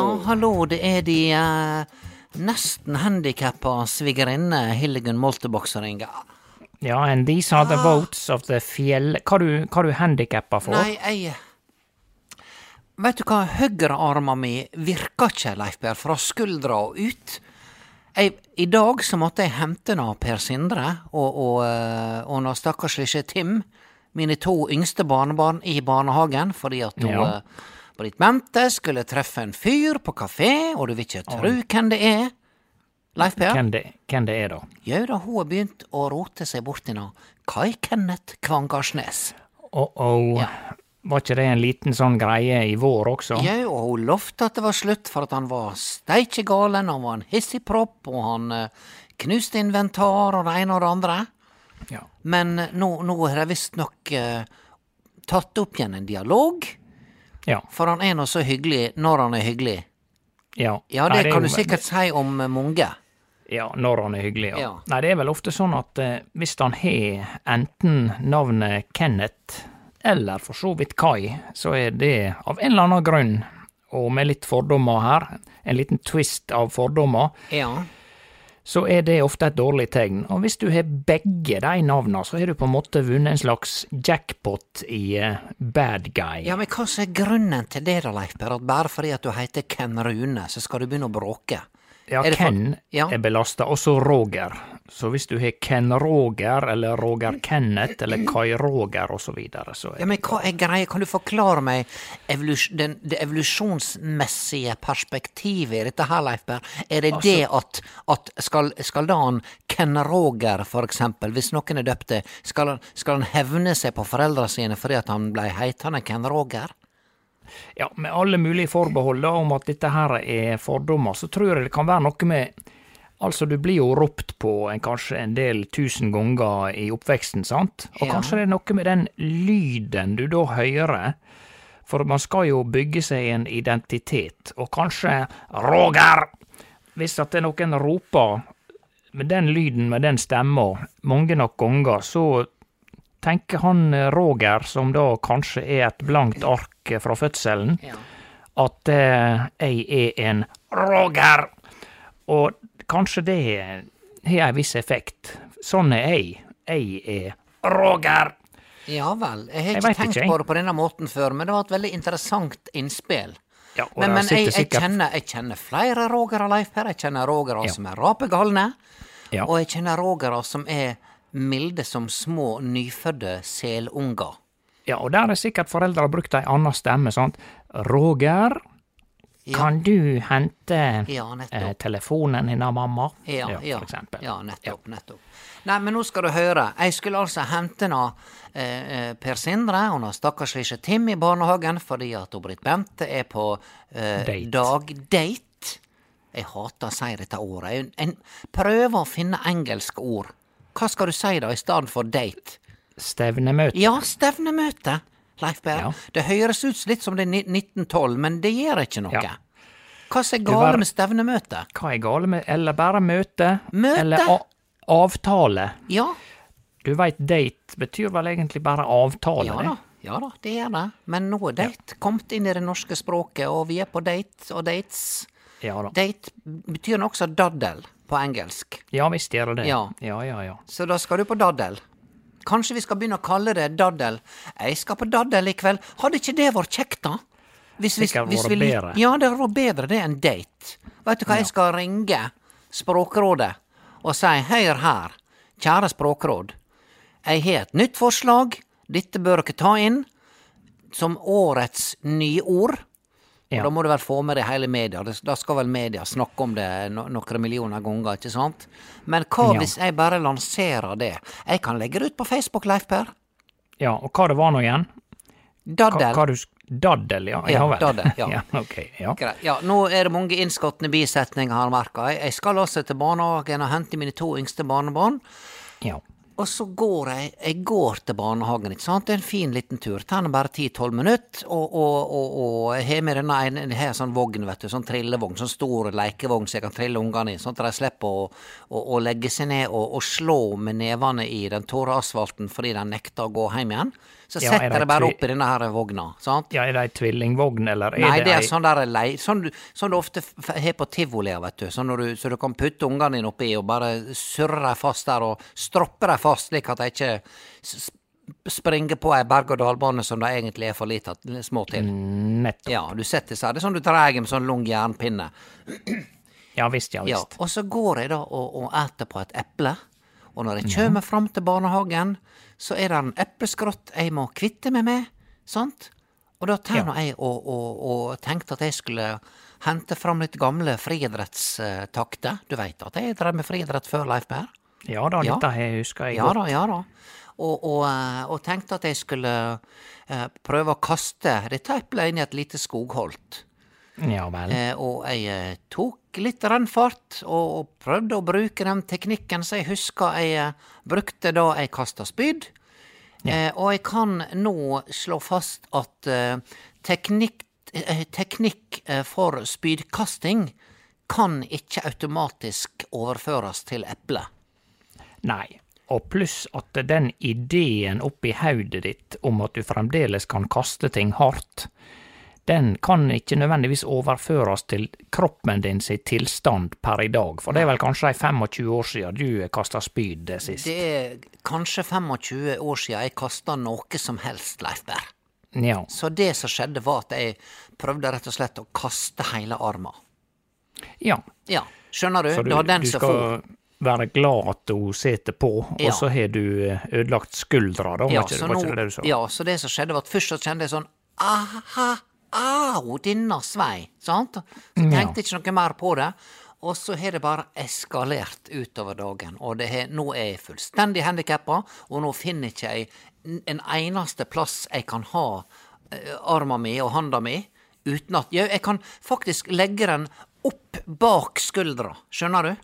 Ja, hallo, det er de eh, nesten handikappa svigerinne Hildegunn Moltebakk som ringer. Ja, and these are the votes of the fjell... Hva du, hva du handikappa for? Nei, jeg Vet du hva, høyrearma mi virker ikke, Leif Per, fra skuldra og ut. Jeg, I dag så måtte jeg hente nå Per Sindre og, og, eh, og nå stakkars lille Tim, mine to yngste barnebarn, i barnehagen, fordi at hun Ja. eh, Britt Mente skulle treffe en fyr på kafé, og du vil ikke tru hvem det er. Leif Per? Hvem det, hvem det er, da? Jau da, hun har begynt å rote seg borti nå. Kai Kenneth Kvangarsnes. Oh-oh. Ja. Var ikke det en liten sånn greie i vår også? Jau, og hun lovte at det var slutt for at han var steikje galen, han var en hissigpropp, og han eh, knuste inventar og det ene og det andre. Ja. Men eh, nå, nå har de visstnok uh, tatt opp igjen en dialog, Ja. for han er nå så hyggelig når han er hyggelig. ja. Ja, Nei, det kan jo- du sikkert si om eh, mange. Ja, når han er hyggelig, ja. Ja. Nei, det er vel ofte sånn at eh, hvis han har enten navnet Kenneth eller for så vidt Kai, så er det av en eller annen grunn, og med litt fordommer her, en liten twist av fordommer, Ja. Så er det ofte et dårlig tegn. Og hvis du har begge de navnene, så har du på en måte vunnet en slags jackpot i eh, bad guy. ja, men hva er grunnen til det da, Leif Per? At bare fordi at du heter Ken Rune, så skal du begynne å bråke? Ja, det for- Ken Ja. er belasta, også Roger. Så hvis du har Ken Roger, eller Roger Kenneth, eller Kai Roger osv., så, videre, så Ja, men hva er greia? Kan du forklare meg evolus den, det evolusjonsmessige perspektivet i dette her, Leif Berr? Er det det at, at skal, skal da han Ken Roger, for eksempel, hvis noen er døpte, skal, han- skal han hevne seg på foreldra sine fordi at han blei heitende Ken Roger? Ja, med alle mulige forbehold om at dette her er fordommer, så tror jeg det kan være noe med Altså, du blir jo ropt på en, kanskje en del tusen ganger i oppveksten, sant? Og Ja. kanskje det er noe med den lyden du da hører. For man skal jo bygge seg en identitet, og kanskje Roger! Hvis at det er noen roper med den lyden, med den stemma, mange nok ganger, så tenker han eh, Roger, som da kanskje er et blankt ark fra fødselen, at eh, jeg er en Roger! Og kanskje det har en viss effekt. Sånn er jeg. Jeg er Roger! Ja vel, jeg har ikke jeg tenkt ikke, på det på denne måten før, men det var et veldig interessant innspill. Ja, Men, men jeg, jeg, kjenner, jeg kjenner flere Rogere, Leif Per. Jeg kjenner Rogere Ja. som er rapegalne. Ja. Og jeg kjenner Rogere som er milde som små nyfødde selunger. Ja, og der er sikkert foreldre brukt ei anna stemme, sant. Roger, Kan du hente Ja, eh, telefonen av mamma? Ja, ja, for eksempel. ja nettopp, nettopp. Nei, men nå skal du høre. Jeg skulle altså hente nå eh, eh, Per Sindre og nå stakkars lille Tim i barnehagen fordi at Britt Bente er på eh, Date. dagdate. Jeg hater å si dette ordet. Jeg, en, prøver å finne engelske ord. Hva skal du si da i stedet for date? Stevnemøte. Ja, stevnemøte, Leif Berr. Ja. Det høres ut litt som det er 1912, men det gjør ikke noe. Ja. Hva er gale var- med stevnemøte? Hva er gale med Eller bare møte? Møte? Eller avtale? Ja, Du veit, date betyr vel egentlig bare avtale, Ja da, ja da, det gjør det. Men nå er date kommet inn i det norske språket, og vi er på date og dates. Ja da. Date betyr også daddel på engelsk, Ja visst gjør det det. Ja. ja, ja. ja. så da skal du på daddel. Kanskje vi skal begynne å kalle det daddel. Jeg skal på daddel i kveld. Hadde ikke det vært kjekt, da? Hvis, hvis, det hvis vi bedre. Ja, det hadde vært bedre det enn date. Vet du hva, jeg skal ringe Språkrådet og si hør her, kjære Språkråd. Jeg har et nytt forslag. Dette bør dere ta inn som årets nyord. Ja. da må du vel få med det hele media. Da skal vel media snakke om det no noen millioner ganger, ikke sant? Men hva Ja. hvis jeg bare lanserer det? Jeg kan legge det ut på Facebook, Leif Per. ja. Og hva det var nå igjen? Daddel. hva du Daddel, ja. Ja, vel. daddel, ja. ja. Ok, ja. Ja, nå er det mange innskotne bisetninger, har merka. Jeg jeg skal altså til barnehagen og hente mine to yngste barnebarn. ja. Og så går jeg Jeg går til barnehagen, ikke sant. Det er en fin liten tur. Tar bare 10-12 minutter. Og, og, og, og jeg har med denne har en sånn vogn, vet du. Sånn trillevogn. Sånn stor lekevogn som jeg kan trille ungene i. Sånn at de slipper å, å, å legge seg ned og slå med nevene i den tåre asfalten fordi de nekter å gå hjem igjen. Så Ja, er setter det bare opp i denne her vogna. sant? Ja, Er det ei tvillingvogn, eller er Nei, det, det er ei sånn der lei... Sånn sånn du ofte har på tivoli, vet du. Sånn du, så du kan putte ungene dine oppi og bare surre dem fast der og stroppe dem fast, slik at de ikke springer på ei berg-og-dal-bane som de egentlig er for lite, små til. Nettopp. Ja, du setter seg Det er sånn du drar med sånn lang jernpinne. Ja visst, ja visst. Ja, og så går jeg da og, og eter på et eple. Og når jeg kommer fram til barnehagen, så er det en epleskrott jeg må kvitte meg med, sant? Og da nå jeg og, og, og tenkte at jeg skulle hente fram litt gamle friidrettstakter. Du veit at jeg drev med friidrett før, Leif Per? Ja da, Ja. dette her husker jeg Ja godt. da, ja da. Og, og, eh, og tenkte at jeg skulle eh, prøve å kaste dette eplet inn i et lite skogholt. Ja vel. Eh, og jeg eh, tok litt rennfart og, prøvde å bruke den teknikken som jeg husker jeg eh, brukte da jeg kasta spyd. Eh, og jeg kan nå slå fast at teknikk, teknikk for spydkasting kan ikke automatisk overføres til eple. Nei. Og pluss at den ideen oppi hodet ditt om at du fremdeles kan kaste ting hardt, den kan ikke nødvendigvis overføres til kroppen din sin tilstand per i dag. For det er vel kanskje 25 år siden du kasta spyd det sist. Det er kanskje 25 år siden jeg kasta noe som helst, Leif Berr. Ja. Så det som skjedde, var at jeg prøvde rett og slett å kaste hele armen. ja. Ja, skjønner du? Så du, det var den som skal for. være glad at hun sitter på, Ja. og så har du eh, ødelagt skuldra, da? Ja, ikke, så nå, det det ja, så det som skjedde, var at først så kjente jeg sånn aha, au, denne svei, sant? Så Ja. tenkte jeg ikke noe mer på det. Og så har det bare eskalert utover dagen, og det har, nå er jeg fullstendig handikappa, og nå finner ikke jeg en eneste plass jeg kan ha eh, armen min og handa mi, uten at ja, Jeg kan faktisk legge den opp bak skuldra, skjønner du?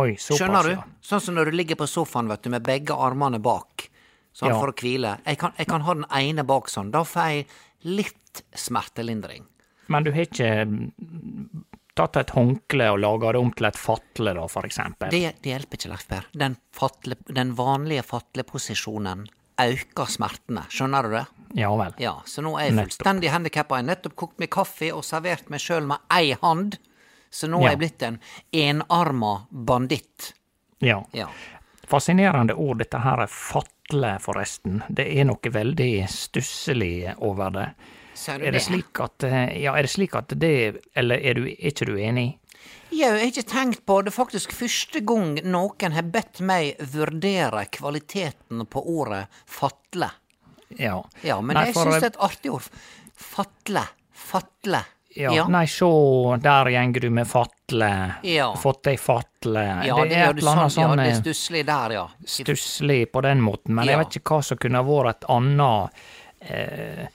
Oi, såpass, Skjønner du? ja. Sånn som når du ligger på sofaen vet du, med begge armene bak, sånn Ja. for å hvile. Jeg kan, jeg kan ha den ene bak sånn. Da får jeg litt smertelindring. Men du har ikke mm, tatt et håndkle og laga det om til et fatle, da, for eksempel? Det, det hjelper ikke, Leif Per. Den, fatle, den vanlige fatleposisjonen øker smertene. Skjønner du det? Ja vel. Ja, så nå er jeg fullstendig handikappa. Jeg har nettopp kokt meg kaffe og servert meg sjøl med ei hand. Så nå Ja. er jeg blitt en enarma banditt. Ja. Ja. Fascinerende ord, dette her er fatle, forresten. Det er noe veldig stusslig over det. Sa du Er det slik at eh, Ja, er det slik at det Eller er, du, er ikke du enig? Ja, jeg har ikke tenkt på det faktisk første gang noen har bedt meg vurdere kvaliteten på ordet fatle. Ja. Ja, men Nei, jeg syns det er et artig ord. Fatle. Fatle. Ja, Ja. nei, sjå, der gjenger du med fatle. Ja. Fått ei fatle. Ja, det, er et eller annet sånn, sånn ja, det eh, er stusslig der, ja. stusslig på den måten, men jeg vet ikke hva som kunne vært et annet eh,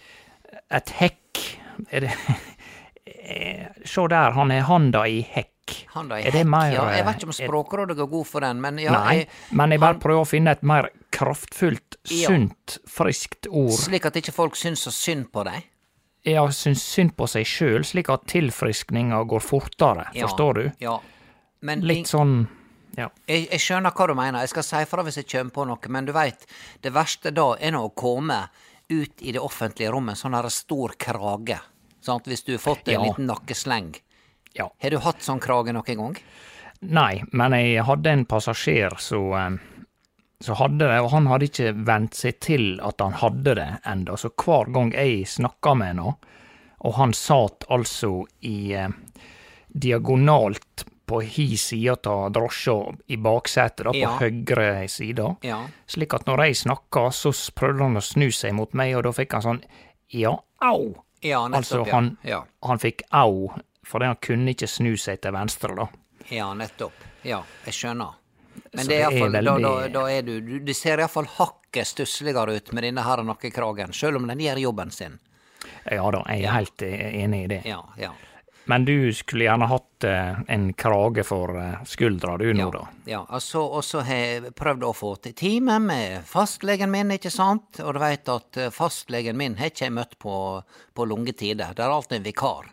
Et hekk. Er det eh, Sjå der, han har handa i hekk. Han da i det hekk, mer ja. Jeg eh, vet ikke om Språkrådet går god for den, men ja, Nei, jeg, men jeg bare prøver å finne et mer kraftfullt, Ja. sunt, friskt ord. slik at ikke folk syns så synd på deg. Jeg syns synd på seg sjøl, slik at tilfriskninga går fortere, Ja, forstår du? Ja. Men Litt sånn ja. Jeg, jeg skjønner hva du mener, jeg skal si fra hvis jeg kommer på noe, men du veit, det verste da er nå å komme ut i det offentlige rommet sånn her stor krage, sant, hvis du har fått en Ja. liten nakkesleng. ja. Har du hatt sånn krage noen gang? Nei, men jeg hadde en passasjer som eh, så hadde det, og han hadde ikke vent seg til at han hadde det enda, så hver gang jeg snakka med han, og han satt altså i eh, diagonalt på hi side av drosja i baksetet, da, på Ja. høyre side, Ja. slik at når jeg snakka, så prøvde han å snu seg mot meg, og da fikk han sånn ja, au. Ja, Altså, nettopp, han, ja. han fikk au, fordi han kunne ikke snu seg til venstre, da. Ja, nettopp. Ja, jeg skjønner. Men det er iallfall da, da, da er du, du Det ser iallfall hakket stussligere ut med denne her nakkekragen, sjøl om den gjør jobben sin. Ja da, jeg er helt eh, enig i det. Ja, ja. Men du skulle gjerne hatt eh, en krage for eh, skuldra du nå, Ja, da. ja altså, og så har jeg prøvd å få til time med fastlegen min, ikke sant? Og du veit at eh, fastlegen min har ikke jeg møtt på, på lange tider. Det er alltid en vikar.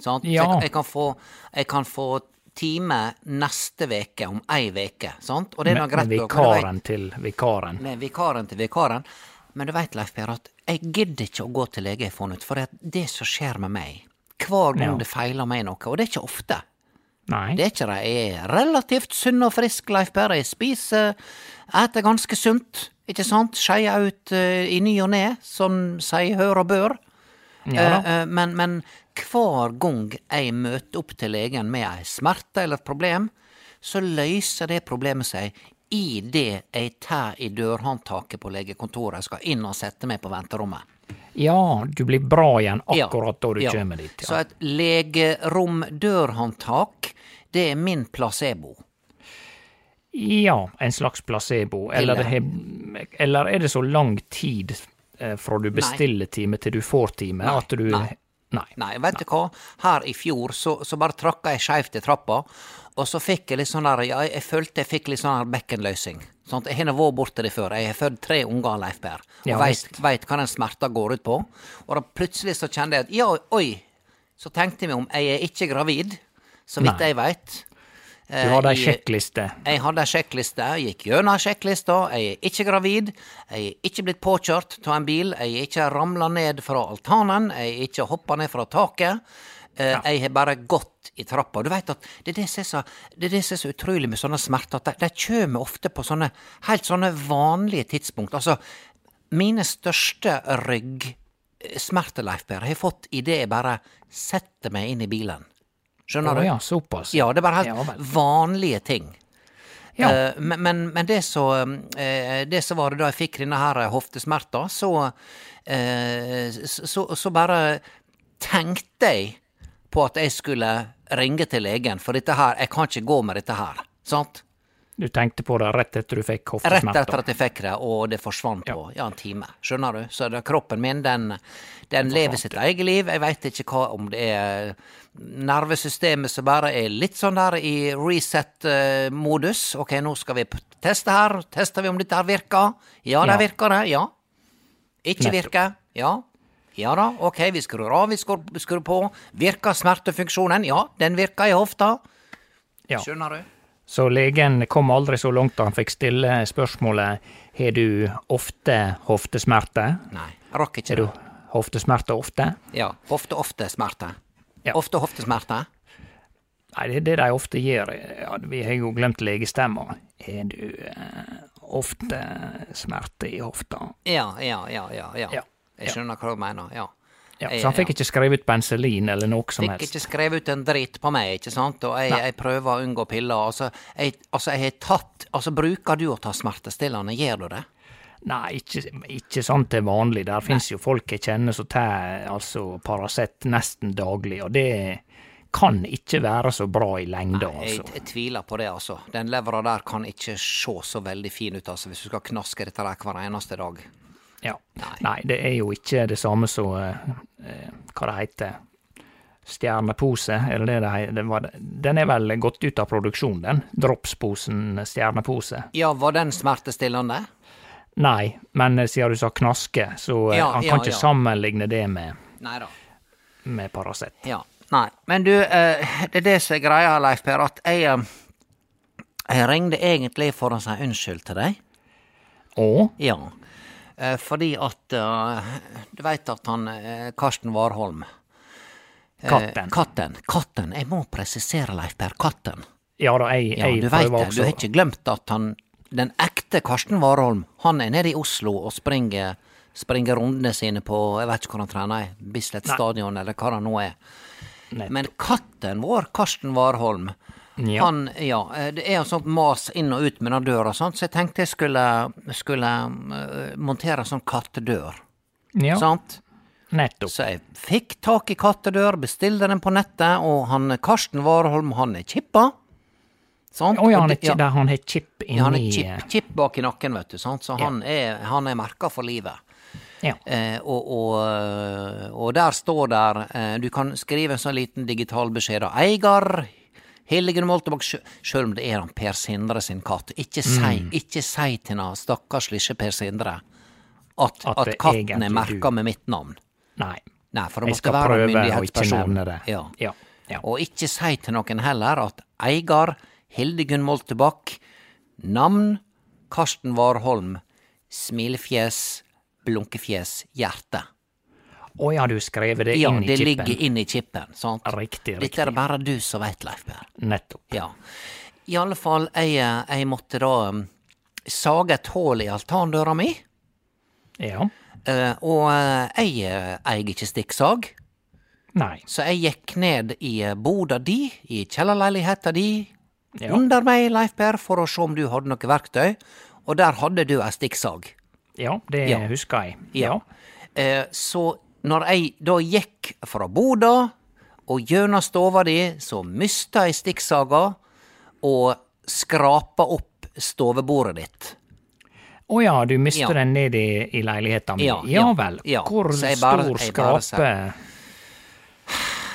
Sant? Ja. Jeg, jeg, kan få, jeg kan få time neste veke om ei veke, sant? Og det er Med, greit. med vet- vikaren til vikaren. med vikaren til vikaren. Men du veit, Leif Per, at jeg gidder ikke å gå til lege, jeg har funnet for det det som skjer med meg Hver gang Ja. det feiler meg noe, og det er ikke ofte. Nei. Det er ikke det. Jeg er relativt sunn og frisk, Leif Per. Jeg spiser, eter ganske sunt, ikke sant? Skeier ut uh, i ny og ne, som sier hør og bør. Ja. Eh, eh, men, men hver gang jeg møter opp til legen med ei smerte eller et problem, så løser det problemet seg i det jeg tar i dørhåndtaket på legekontoret og skal inn og sette meg på venterommet. Ja, du blir bra igjen Ja, akkurat da du ja. kommer dit. Så et legeromdørhåndtak, det er min placebo. ja, en slags placebo. Eller, Eller- det har- eller er det så lang tid fra du bestiller time til du får time, Nei, at du nei. Nei. Nei, vet du hva? Her i fjor så, så bare tråkka jeg skeivt i trappa, og så fikk jeg litt sånn der ja, Jeg følte jeg fikk litt sånn her bekkenløsning. Sånn, at jeg har vært borti det før. Jeg har født tre unger, Leif Per, og Ja, veit veit hva den smerta går ut på. Og da plutselig så kjente jeg at ja, oi. Så tenkte jeg meg om, jeg er ikke gravid, så vidt Nei. jeg veit. Du hadde ei sjekkliste. jeg hadde ei sjekkliste, jeg gikk gjennom sjekklista. Jeg er ikke gravid. Jeg er ikke blitt påkjørt av en bil. Jeg er ikke ramla ned fra altanen. Jeg er ikke hoppa ned fra taket. Ja. Jeg har bare gått i trappa. Du veit at det er det som er så, det det som så utrolig med sånne smerter, at de, de ofte på sånne helt sånne vanlige tidspunkt. Altså, mine største ryggsmerter, Leif Per, har jeg fått idet jeg bare setter meg inn i bilen. Skjønner oh, du? ja, såpass. Ja, det er bare helt ja, vanlige ting. Ja. Uh, men, men, men det så uh, Det så var det da jeg fikk denne her hoftesmerta, så, uh, så, så, bare tenkte jeg på at jeg skulle ringe til legen, for dette her, jeg kan ikke gå med dette her. Sant? Du tenkte på det rett etter du fikk hoftesmerter? Rett etter at jeg fikk det, og det forsvant på ja, en time. Skjønner du? Så det, kroppen min, den, den lever sitt eget liv. Jeg veit ikke hva om det er nervesystemet som bare er litt sånn der i reset-modus. Ok, nå skal vi teste her. Tester vi om dette her virker? Ja, det Ja. virker det. Ja. Ikke Nettopp. virker? Ja. Ja da, ok, vi skrur av, vi skrur på. Virker smertefunksjonen? Ja, den virker i hofta. Ja. Skjønner du? Så legen kom aldri så langt da han fikk stille spørsmålet har du ofte hoftesmerter. Nei, jeg rakk ikke du det. hoftesmerter ofte? Ja, Hofte-ofte-smerter. Ja. Ofte hoftesmerter? Nei, det er det de ofte gjør. Ja, vi har jo glemt legestemma. Har du eh, ofte smerte i hofta? Ja, ja, ja, ja. ja. Ja, Jeg skjønner hva du mener, ja. Ja, Jeg- så han fikk ikke skrevet ut penicillin eller noe som helst? Fikk ikke skrevet ut en dritt på meg, ikke sant, og jeg, jeg prøver å unngå piller. Altså, jeg, altså, jeg har tatt Altså, bruker du å ta smertestillende, gjør du det? Nei, ikke, ikke sånn til vanlig. Der finnes jo folk jeg kjenner som tar altså Paracet nesten daglig, og det kan ikke være så bra i lengda, Jeg, altså. jeg tviler på det, altså. Den levra der kan ikke se så veldig fin ut, altså, hvis du skal knaske dette der hver eneste dag. Ja. Nei, det er jo ikke det samme som eh, eh, hva det heter. Stjernepose, eller det det heter? Den er vel gått ut av produksjon, den? Dropsposen stjernepose. Ja, var den smertestillende? Nei, men eh, siden du sa knaske, så eh, Ja, han ja, kan ikke ja. sammenligne det med, Nei med Paracet. Ja. Nei. Men du, eh, det er det som er greia, Leif Per, at jeg Jeg ringde egentlig for å si unnskyld til deg. Å? Ja. Eh, fordi at eh, Du veit at han eh, Karsten Warholm Katten. Katten. Katten. Jeg må presisere, Leif Per. Katten. Ja da, jeg, Ja, du prøver vet, det. Du har ikke glemt at han Den ekte Karsten Warholm, han er nede i Oslo og springer Springer rundene sine på Jeg vet ikke hvor han trener, Bislett stadion, eller hva det nå er. Nettopp. Men katten vår, Karsten Warholm, Ja. han Ja, eh, det er jo sånt mas inn og ut med den døra, sant? så jeg tenkte jeg skulle, skulle eh, montere sånn kattedør. ja, Sant? nettopp. Så jeg fikk tak i kattedør, bestilte den på nettet, og han Karsten Warholm, han er chippa. Sant? Oh, ja, han er, ja. der han har chip inni ja, han er chip, chip bak i nakken, vet du, sant? så han er, han er merka for livet. Ja. Eh, og, og, og der står der eh, Du kan skrive en sånn liten digital beskjed av Eigar Hildegunn Moltebakk, sjøl om det er han Per Sindre sin katt. Ikke si, Mm. ikke si til han stakkars lille Per Sindre at, At at, katten er merka med mitt navn. Nei. Nei, for det måtte være en myndighetsperson. det. Ja. Ja, ja. Og ikke si til noen heller at Eigar Hildegunn Moltebakk, navn Karsten Warholm, smilefjes, blunkefjes, hjerte. Å ja, du skrev det Ja, inn i det ligger inn i chipen, sant? Riktig, riktig. Dette er det bare du som veit, Leif Per. Nettopp. Ja. I alle fall, jeg, jeg måtte da um, sage et hull i altandøra mi, Ja. Uh, og uh, jeg eh, eier ikke stikksag. Nei. Så jeg gikk ned i eh, boda di, i kjellerleiligheta di, Ja. under meg, Leif Per, for å se om du hadde noe verktøy, og der hadde du ei stikksag. Ja, det Ja. husker jeg. Ja. Eh, så når jeg da gikk fra boda og gjennom stova di, så mista jeg stikksaga og skrapa opp stovebordet ditt. Å ja, du mister Ja. den ned i, i leiligheten min. Ja, Ja, ja, vel. Hvor bare- stor skrape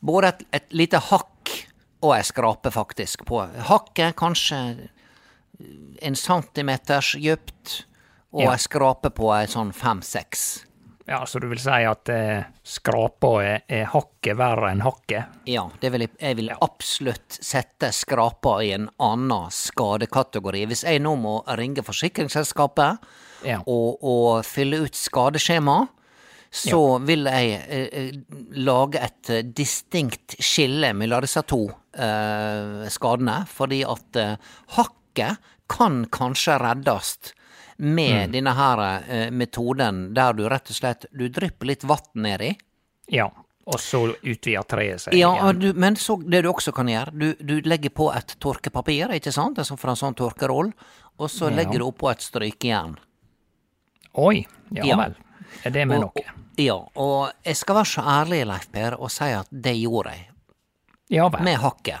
Både et, et lite hakk og ei skrape, faktisk. på Hakket kanskje en centimeters dypt, og ei skrape på ei sånn fem-seks. Ja, så du vil si at eh, skrapa er, er hakket verre enn hakket? Ja, det vil jeg, jeg vil absolutt sette skrapa i en annen skadekategori. Hvis jeg nå må ringe forsikringsselskapet Ja. og, og fylle ut skadeskjema, så vil jeg eh, eh, lage et eh, distinkt skille mellom disse to eh, skadene, fordi at eh, hakket kan kanskje reddes med denne her eh, metoden der du rett og slett du drypper litt vann nedi. Ja. Og så utvider treet seg Ja, du, men så det du også kan gjøre, du, du legger på et tørkepapir, ikke sant, altså fra en sånn tørkeroll, og så Ja. legger du oppå et strykejern. Oi, ja, Ja. vel. Er det med Og- noe? Ja, og jeg skal være så ærlig, Leif Per, og si at det gjorde jeg, Ja vel. med hakket.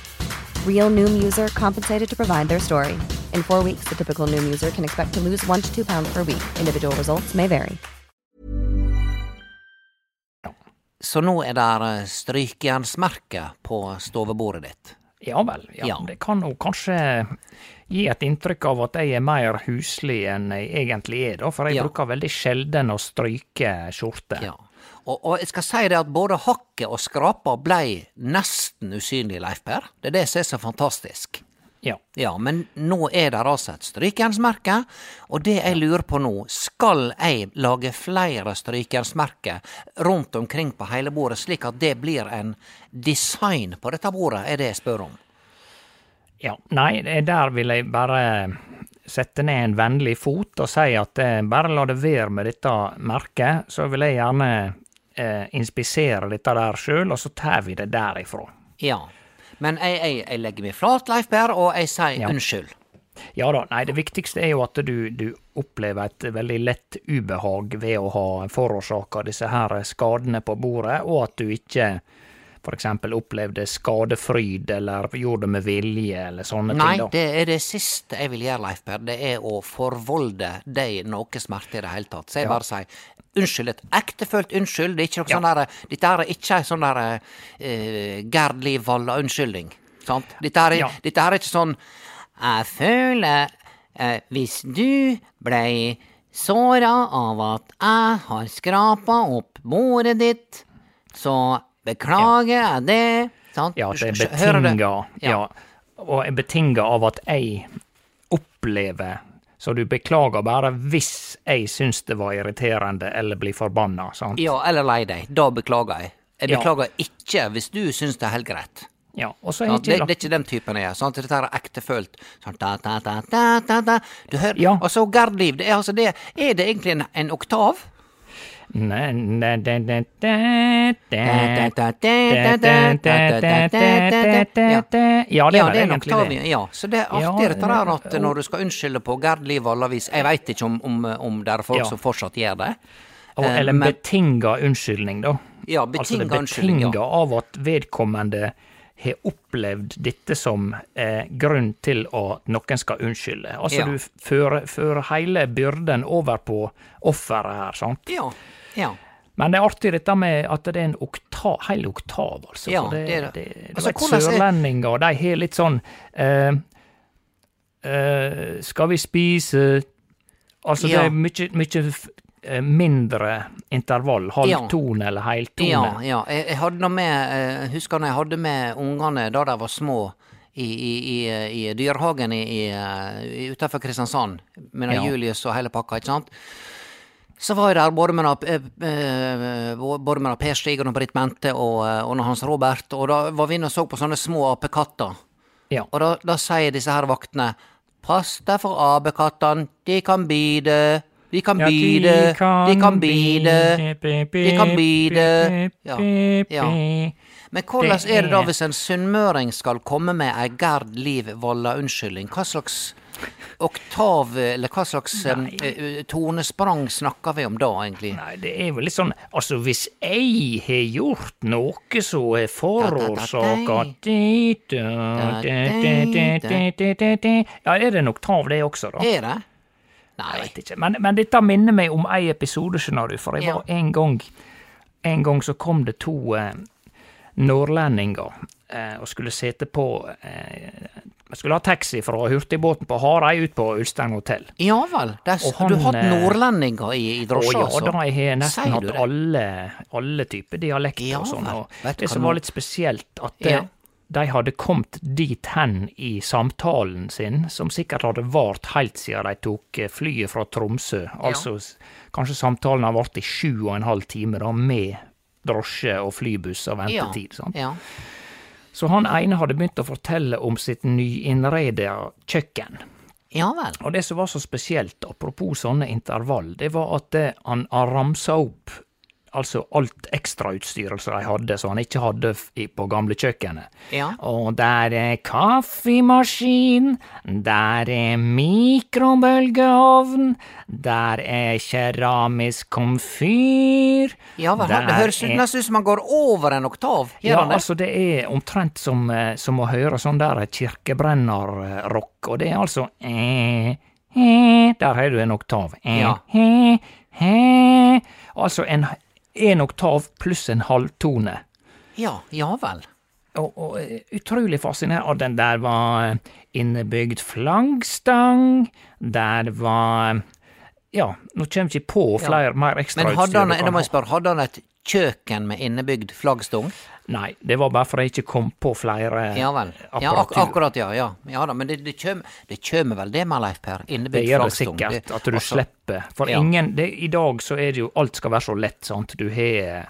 Real Noom user compensated to provide their story. In four weeks, the typical Noom user can expect to lose one to two pounds per week. Individual results may vary. Så nå er det strykejernsmerke på stovebordet ditt. Ja vel, ja. Ja. Det kan jo kanskje gi et inntrykk av at jeg er mer huslig enn jeg egentlig er, da, for jeg Ja. bruker veldig sjelden å stryke skjorte. Ja. Og, og jeg skal si det at både hakket og skrapa blei nesten usynlig, Leif Per. Det er det som er så fantastisk. Ja. Ja, men nå er det altså et strykejernsmerke, og det jeg lurer på nå, skal jeg lage flere strykejernsmerker rundt omkring på hele bordet, slik at det blir en design på dette bordet, er det jeg spør om? Ja, nei, der vil jeg bare sette ned en vennlig fot og si at eh, bare la det være med dette merket, så vil jeg gjerne eh, inspisere dette der sjøl, og så tar vi det derifra. Ja. Men jeg, jeg, jeg legger meg flat, Leif Per, og jeg sier Ja. unnskyld. Ja da, nei, det viktigste er jo at du, du opplever et veldig lett ubehag ved å ha forårsaka disse her skadene på bordet, og at du ikke eksempel opplevde skadefryd, eller gjorde det med vilje, eller sånne Nei, ting. da. det er det siste jeg vil gjøre, Leif Per. Det er å forvolde deg noe smerte i det hele tatt. Så jeg Ja. bare sier unnskyld. Et ektefølt unnskyld. Det er ikke noe Ja. sånn derre Dette er ikke ei sånn derre uh, Gerd Liv Valla-unnskyldning. Sant? Dette er, Ja. dette er ikke sånn Jeg føler uh, Hvis du blei såra av at jeg har skrapa opp bordet ditt, så beklager jeg det. Sant? Ja, det er betinga, ja. Og er betinga av at jeg opplever Så du beklager bare hvis jeg syns det var irriterende eller blir forbanna, sant? Ja, eller lei deg. Da beklager jeg. Jeg Ja. beklager ikke hvis du syns det er helt greit. Ja, og så er ja, ikke Det, det er ikke den typen jeg er. Sant? Dette er ektefølt. Sånn, da, da, da, da, da, da. Du hører Ja. Altså, Gerd Liv, det er altså det Er det egentlig en, en oktav? Ja. Det er er en egentlig det. ja. Så det er artig dette der at når du skal unnskylde på Gerd Liv Vallavis Jeg veit ikke om, om, om det er folk som fortsatt gjør det. Eh, Eller men- betinga unnskyldning, da. Ja, Altså betinga unnskyldning, betinga ja. av at vedkommende har opplevd dette som eh, grunn til at noen skal unnskylde. Altså Ja. du fører, fører hele byrden over på offeret her, sant. Ja. Ja. Men det er artig dette med at det er en oktav, hel oktav, altså. Ja, det, det er det. det, det Altså, hvordan er- sørlendinger, de har litt sånn uh, uh, Skal vi spise Altså, det er mye, mye eh, mindre intervall. Halvtone eller heltone. Ja, ja. Jeg, jeg hadde med eh, Husker når jeg hadde med ungene da de var små i, i, i, i dyrehagen i, i, eh, utenfor Kristiansand, med Ja. Julius og hele pakka, ikke sant. Så var jeg der både med, eh, eh, både med Per Stig og Britt Mente og, eh, og Hans Robert, og da var vi inne og så på sånne små apekatter. Ja. Og da, da sier disse her vaktene Pass deg for apekattene, de kan bide. De kan Ja, bite, de kan bide, de kan bide. Ja, ja. Men hvordan er det da hvis en sunnmøring skal komme med ei Gerd Liv Valla-unnskyldning? Hva slags oktav, eller hva slags Nei. eh, tonesprang snakker vi om da, egentlig? Nei, det er vel litt sånn Altså, hvis jeg har gjort noe som har forårsaka Ja, er det en oktav, det også, da? Er det? Jeg Nei. vet ikke. Men, men dette minner meg om ei episode, skjønner du. For jeg var en gang En gang så kom det to eh, nordlendinger eh, og skulle sete på eh, Skulle ha taxi fra hurtigbåten på Hareid ut på Ulstein hotell. Ja vel. Er, han, du har hatt eh, nordlendinger i, i Å altså? ja, da jeg har nesten hatt alle, alle typer dialekter Ja og sånn. Det som var litt spesielt, at Ja. eh, de hadde kommet dit hen i samtalen sin, som sikkert hadde vart helt siden de tok eh, flyet fra Tromsø. Altså kanskje samtalen har vart i sju og en halv time, da, med drosje og flybuss og ventetid. sant? Ja. Så han ene hadde begynt å fortelle om sitt nyinnreda kjøkken. ja vel. Og det som var så spesielt, apropos sånne intervall, det var at han, ramsa opp altså alt ekstrautstyret som de hadde, som han ikke hadde på gamle kjøkkenet. Ja. Og der er kaffemaskin, der er mikrobølgeovn, der er keramisk komfyr Ja vel. Det høres er- nesten ut som man går over en oktav. Ja, det? altså det er omtrent som, eh, som å høre sånn der kirkebrennerrock, og det er altså eh, eh, Der har du en oktav. Eh, Ja. eh, eh, altså en en oktav pluss en halvtone. Ja, ja vel. Og, og eh, utrolig fascinerende. Og den der var eh, innebygd flaggstang. Der var Ja, nå kommer jeg ikke på flere mer Men hadde han, hadde han et kjøkken med innebygd flaggstong? Nei, det var bare fordi jeg ikke kom på flere Ja vel. Ja, ak akkurat, ja. Ja, ja da, men det, det kjem det kjem vel det med, Leif Per? Det gjør det sikkert, at du altså, slipper. For ja. ingen det, I dag så er det jo Alt skal være så lett, sant. Du har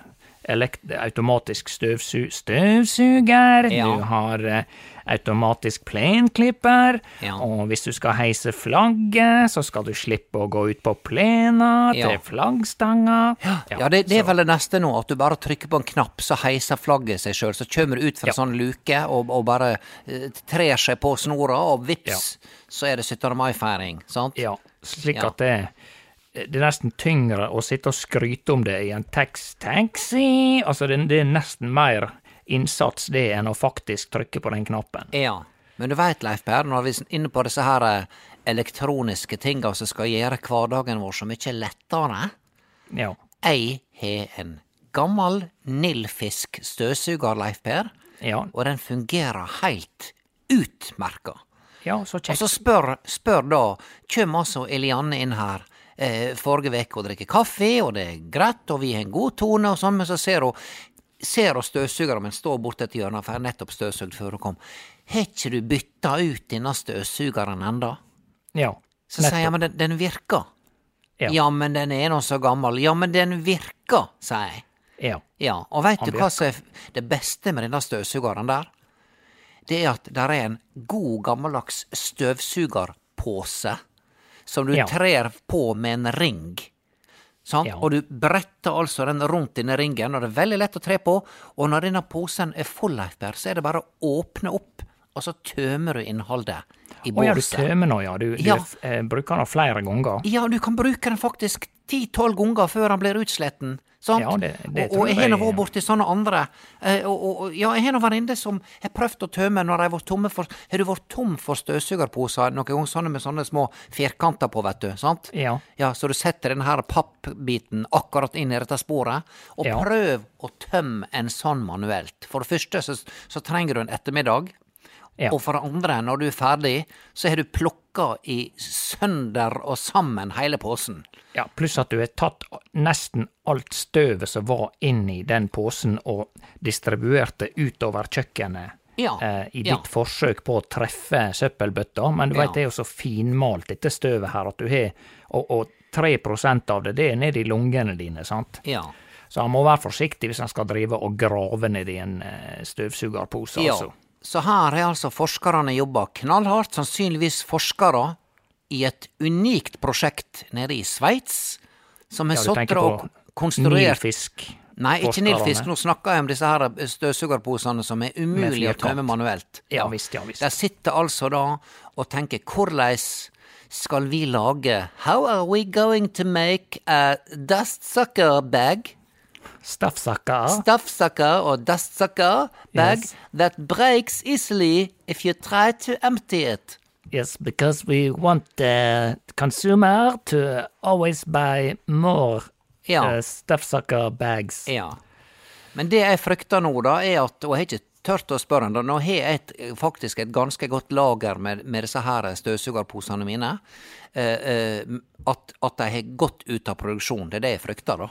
automatisk støvsu, støvsuger, Ja. du har eh, automatisk plenklipper, Ja. og hvis du skal heise flagget, så skal du slippe å gå ut på plena Ja. til flaggstanga. Ja, det, det er vel det neste nå, at du bare trykker på en knapp, så heiser flagget seg sjøl. Så kommer du ut fra Ja. sånn luke og, og bare uh, trer seg på snora, og vips, så er det 17. mai-feiring. Sant? Ja, slik Ja. at det, det er nesten tyngre å sitte og skryte om det i en tax taxi. Altså, det, det er nesten mer innsats det enn å faktisk trykke på den knappen. Ja. Men du veit, Leif Per, når vi er inne på disse her eh, elektroniske tinga som skal gjøre hverdagen vår så mye lettere Ja. Jeg har en gammel Nilfisk støvsuger, Leif Per, Ja, og den fungerer heilt utmerka. ja så Og så spør, spør da, kjem altså Elianne inn her eh, forrige uke og drikker kaffe, og det er greit, og vi har en god tone, og sånn, men så ser hun ser hun støvsugeren min stå borte et hjørne, for jeg har nettopp støvsugd før hun kom. Har ikke du bytta ut denne støvsugeren enda? Ja. Så sier jeg, men den, den virker. Ja. Ja. men den er nå så gammel. Ja, men den virker, sier jeg. Ja. Ja, og veit du hva som er det beste med denne støvsugeren der? Det er at der er en god gammeldags støvsugerpose som du Ja. trer på med en ring. Ja. Og du bretter altså den rundt denne ringen, og det er veldig lett å tre på. Og når denne posen er full, så er det bare å åpne opp, og så tømmer du innholdet i Å ja, du båset. tømmer nå, ja. Du, Ja. du eh, bruker den flere ganger. Ja, du kan bruke den faktisk ti-tolv ganger før han blir utsletten. Sant? Ja, det- det og, og jeg har nå vært borti sånne andre. eh, Og, og, og, ja, jeg har nå venninner som har prøvd å tømme når de har vært tomme for Har du vært tom for støvsugerposer noen gang, sånne med sånne små firkanter på, vet du? Sant? Ja. Ja, så du setter den her pappbiten akkurat inn i dette sporet, og Ja. prøv å tømme en sånn manuelt. For det første så, så trenger du en ettermiddag. Ja. Og for det andre, når du er ferdig, så har du plukka i sønder og sammen hele posen. Ja, pluss at du har tatt nesten alt støvet som var inni den posen, og distribuert det utover kjøkkenet. Ja, eh, I ja. ditt forsøk på å treffe søppelbøtta, men du Ja. vet det er jo så finmalt dette støvet her at du har Og, og 3 av det, det er nede i lungene dine, sant? Ja. Så han må være forsiktig hvis han skal drive og grave nedi en eh, støvsugerpose, ja. altså. Så her har altså forskerne jobba knallhardt, sannsynligvis forskere i et unikt prosjekt nede i Sveits, som har Ja, tenker og konstruert Nilfisk. Nei, ikke nilfisk. Nå snakker jeg om disse her støvsugerposene som er umulig å tømme manuelt. Ja, visst, ja, visst. De sitter altså da og tenker hvordan skal vi lage How are we going to make a dust sucker bag? Staffsakker. Stuffsucker or dustsucker bag Yes. that breaks easily if you try to empty it. Yes, because we want the consumer to always buy more Ja. uh, stuffsucker bags. Ja. Men det jeg frykter nå, da, er at Og jeg har ikke tørt å spørre han, da. Nå har jeg et, faktisk et ganske godt lager med, med disse her støvsugerposene mine. Uh, uh, at, at de har gått ut av produksjon. Det er det jeg frykter, da.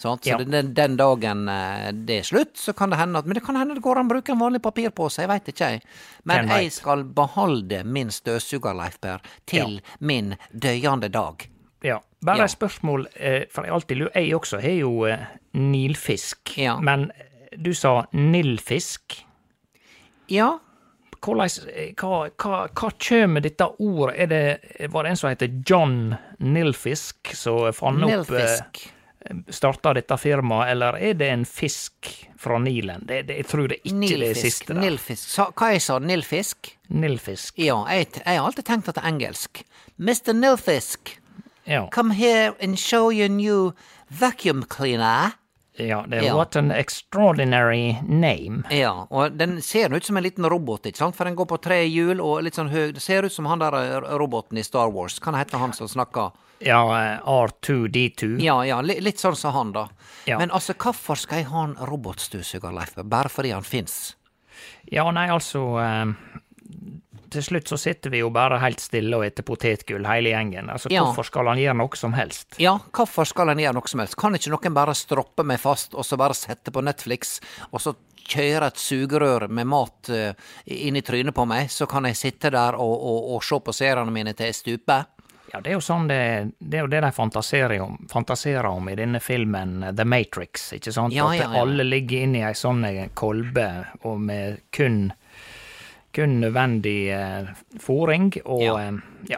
Sant? Så Ja. den, den dagen eh, det er slutt, så kan det hende at Men det kan hende det går an å bruke en vanlig papirpose, jeg veit ikke, jeg. Men Hvem jeg vet? skal beholde min støvsuger, Leif Per, til min døyende dag. Ja. Bare Ja. et spørsmål, eh, for jeg alltid lurer Jeg også har jo eh, nilfisk, Ja. men du sa nilfisk. Ja, Hvordan, hva, hva, hva kjem dette ordet det, Var det en som heter John Nilfisk som fant opp Nilfisk. Starta dette firmaet, eller er det en fisk fra Nilen? Det, det, jeg tror det ikke det Nilfisk. siste. der. Nilfisk. Sa, hva jeg sa Nilfisk? Nilfisk. Ja, jeg, jeg har alltid tenkt at det er engelsk. Mr. Nilfisk, Ja. come here and show your new vacuum cleaner. Ja, det Ja. what an extraordinary name. Ja, og den ser ut som en liten robot, ikke sant? For den går på tre hjul og litt sånn høy. Det ser ut som han der eh, roboten i Star Wars. Hva heter han som snakker? Ja, eh, R2D2. Ja, ja, litt sånn som han, da. Ja. Men altså, hvorfor skal jeg ha en robotstøvsuger, Leif? Bare fordi han fins? Ja, nei, altså eh, Til slutt så sitter vi jo bare helt stille og etter potetgull, hele gjengen. Altså, Ja. Hvorfor skal han gjøre noe som helst? Ja, hvorfor skal han gjøre noe som helst? Kan ikke noen bare stroppe meg fast, og så bare sette på Netflix, og så kjøre et sugerør med mat uh, inn i trynet på meg, så kan jeg sitte der og, og, og se på seriene mine til jeg stuper? Ja, det er jo sånn det, det er jo det de fantaserer om, fantaserer om i denne filmen eh, The Matrix, ikke sant? Ja, At ja, ja. alle ligger inni ei sånn eh, kolbe og med kun kun nødvendig eh, fòring og Ja. eh.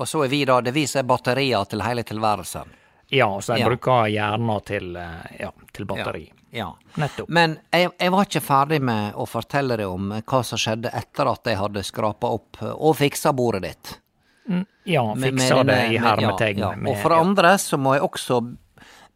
Og så er vi da, det viser batterier til hele tilværelsen. Ja, så jeg bruker hjerna til, ja, til batteri. Ja. Nettopp. Men jeg, jeg var ikke ferdig med å fortelle deg om hva som skjedde etter at jeg hadde skrapa opp og fiksa bordet ditt. Ja, fiksa det i hermetegn. Ja, ja. Og for andre så må jeg også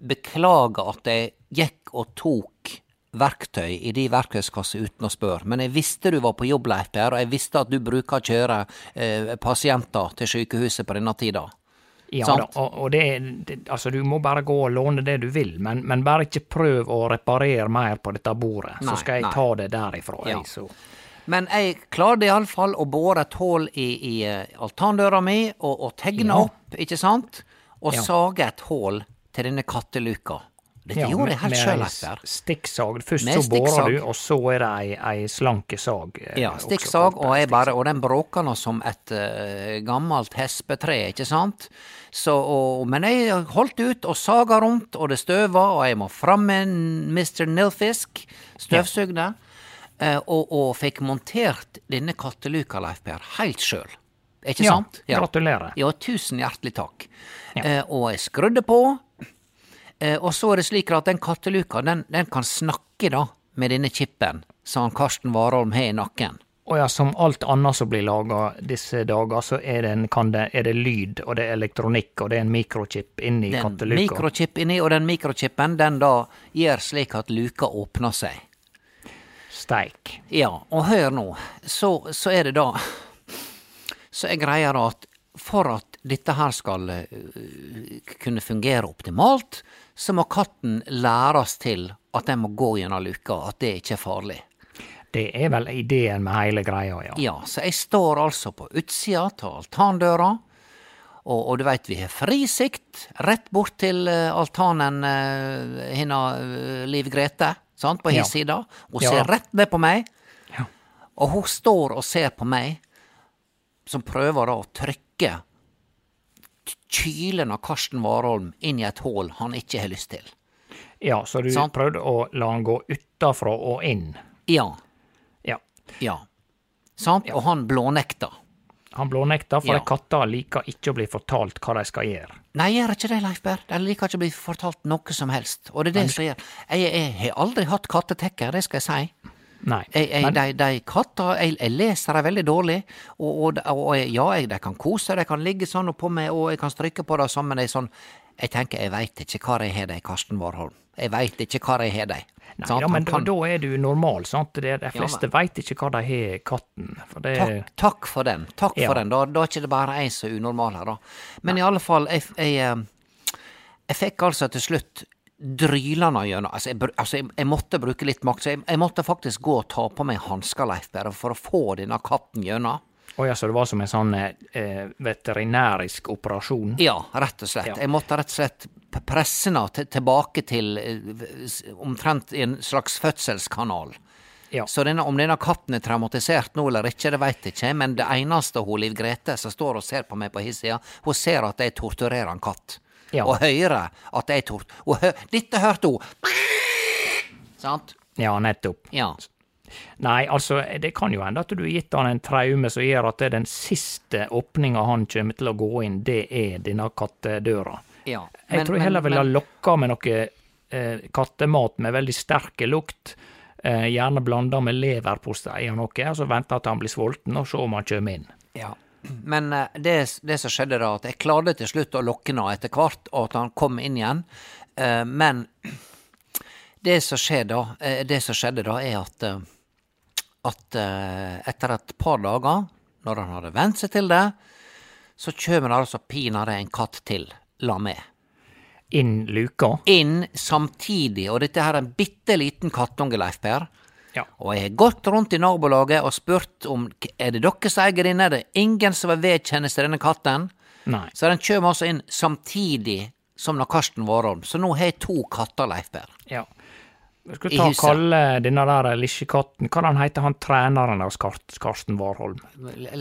beklage at jeg gikk og tok verktøy i de verktøyskasser uten å spørre. Men jeg visste du var på jobb, Leif Per, og jeg visste at du bruker å kjøre eh, pasienter til sykehuset på denne tida. Ja da, og, og det, det Altså, du må bare gå og låne det du vil, men, men bare ikke prøv å reparere mer på dette bordet, Nei, så skal jeg nei. ta det derifra. Ja. Jeg, så. Men jeg klarte iallfall å bore et hull i, i eh, altandøra mi, og, og tegne Ja. opp, ikke sant? Og Ja. sage et hull til denne katteluka. Dette Ja, gjorde jeg helt sjøl, s- Stikksag. Først Med så borer du, og så er det ei, ei slanke sag. eh, Ja, stikksag, og, jeg bare, og den bråker nå som et uh, gammelt hespetre, ikke sant? Så, og, men jeg holdt ut og saga rundt, og det støva, og jeg må fram med Mr. Nilfisk, støvsugde, eh, og, og fikk montert denne katteluka, Leif Per, helt sjøl. Ikke Ja, sant? gratulerer. Ja, tusen hjertelig takk. Ja. Eh, og jeg skrudde på, eh, og så er det slik at den katteluka, den, den kan snakke da, med denne chipen som han Karsten Warholm har i nakken. Og ja, som alt annet som blir laga disse dager, så er det, en, kan det, er det lyd, og det er elektronikk, og det er en mikrochip inni Den en mikrochip inni, og den mikrochipen den da gjør slik at luka åpner seg. Steik. Ja, og hør nå, så, så er det da Så er greia da at for at dette her skal øh, kunne fungere optimalt, så må katten læres til at den må gå gjennom luka, at det ikke er farlig. Det er vel ideen med hele greia, ja. Ja, så jeg står altså på utsida av altandøra, og, og du veit vi har fri sikt rett bort til eh, altanen hennes eh, Liv Grete, sant, på Ja. hennes side. Hun Ja. ser rett ned på meg, Ja. og hun står og ser på meg, som prøver da å trykke kylen av Karsten Warholm inn i et hull han ikke har lyst til. Ja, så du Sant. prøvde å la han gå utafra og inn. Ja, Ja. ja. Sant? Og han blånekta. Han blånekta, for Ja. katter liker ikke å bli fortalt hva de skal gjøre. Nei, jeg gjør ikke det, Leif Berr. De liker ikke å bli fortalt noe som helst. Og det er det som gjør Jeg, jeg har aldri hatt kattetekker, det skal jeg si. Nei. Jeg, jeg, de, de katter, jeg, jeg leser dem veldig dårlig, og, og, og ja, de kan kose, de kan ligge sånn oppå meg, og jeg kan stryke på det sammen med er sånn Jeg tenker, jeg veit ikke hvor jeg har dei, Karsten Warholm. Jeg veit ikke hvor jeg har dei. nei, ja, men kan- da er du normal, sant? Det, fleste Ja, men- veit ikke hva de har, katten. For det Takk, takk for den. Takk Ja. for den. Da, da er ikke det bare jeg som er unormal her, da. Men i alle fall, jeg, jeg, eh, jeg fikk altså til slutt drylende gjennom altså, jeg, altså jeg, jeg måtte bruke litt makt, så jeg, jeg måtte faktisk gå og ta på meg hansker, Leif Berre, for å få denne katten gjennom. Å ja, så det var som en sånn eh, veterinærisk operasjon? Ja, rett og slett. Ja. Jeg måtte rett og slett presse henne tilbake til eh, omtrent en slags fødselskanal. Ja. Så denne, om denne katten er traumatisert nå eller ikke, det veit jeg ikke, men det eneste hun Liv Grete som står og ser på meg på hennes side, hun ser at jeg torturerer en katt. Ja. Og hører at jeg tort... Hø dette hørte hun! Sant? ja, nettopp. Ja. Nei, altså, det kan jo hende at du har gitt han en traume som gjør at det er den siste åpninga han kommer til å gå inn, det er denne kattedøra. ja. Jeg tror jeg heller ville ha lokka med noe eh, kattemat med veldig sterk lukt, eh, gjerne blanda med leverpostei og noe, og så vente at han blir sulten, og se om han kommer inn. Ja. Men eh, det, det som skjedde da, at jeg klarte til slutt å lokke han etter hvert, og at han kom inn igjen. Eh, Men Det som skjedde, da, eh, det som skjedde da, er at, eh, at eh, etter et par dager, når han hadde vent seg til det, så kommer det altså pinadø en katt til, la med. Inn luka. Inn samtidig, og dette her er en bitte liten kattunge, Leif Per. Ja. Og jeg har gått rundt i nabolaget og spurt om er det dere som eier denne, er det ingen som vil vedkjenne seg denne katten? Nei. Så den kommer altså inn samtidig som når Karsten Warholm. Så nå har jeg to katter, Leif Per. Jeg skal I ta og kalle denne der lille katten Hva han heter han treneren hos Karsten Warholm?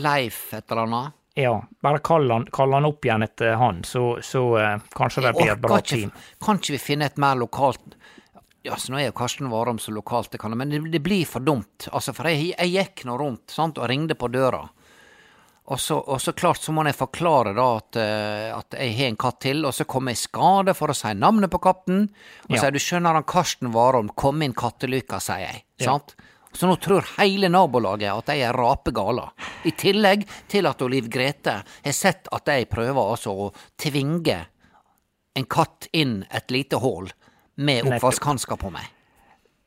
Leif et eller annet. Ja, bare kall han, kall han opp igjen etter han, så, så uh, kanskje det blir et bra ikke, team. kan ikke vi finne et mer lokalt Ja, så nå er jo Karsten Warholm så lokalt det kan, men det, det blir for dumt. Altså, for jeg, jeg gikk nå rundt sant, og ringte på døra. Og så, og så klart så må jeg forklare da at, eh, at jeg har en katt til, og så kom jeg i skade for å si navnet på katten. Og Ja. sier du skjønner han Karsten Warholm kom inn kattelyka, sier jeg. Ja. Sant? Så nå tror hele nabolaget at jeg er rapegala. I tillegg til at Liv Grete har sett at jeg prøver altså å tvinge en katt inn et lite hull med oppvaskhansker på meg.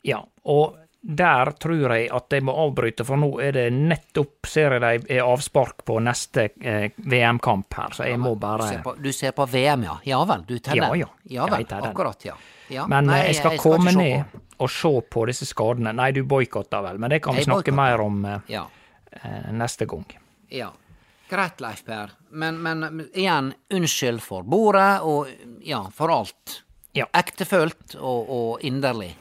Ja, og der tror jeg at jeg må avbryte, for nå er det nettopp, ser jeg de er avspark på neste eh, VM-kamp her, så jeg må Du ser på, du ser på VM, ja? Ja vel, du teller? Ja, ja. Ja vel, Jeg akkurat, ja. ja. Men Nei, eh, jeg skal komme ned på. og se på disse skadene. Nei, du boikotter vel, men det kan vi Jeg snakke mer om eh, Ja. eh, neste gang. Ja. Greit, Leif Per. Men, men men igjen, unnskyld for bordet, og ja, for alt. Ja. Ektefølt og, og inderlig.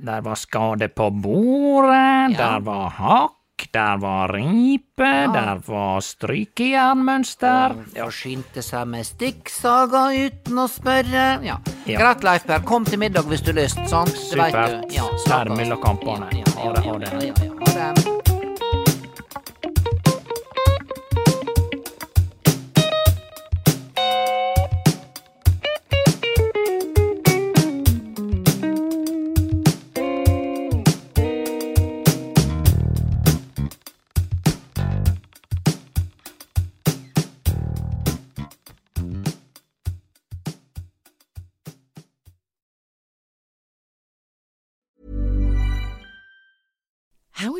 Der var skade på bordet, Ja. der var hakk, der var ripe, der var strykejernmønster. skyndte seg med stikksaga uten å spørre. Ja. Ja. Greit, Leifberg, Kom til middag hvis du har lyst, sant? Supert. Ja, mellom kampene. Ja, ja, Ha det, ja, ja, ja, ha det.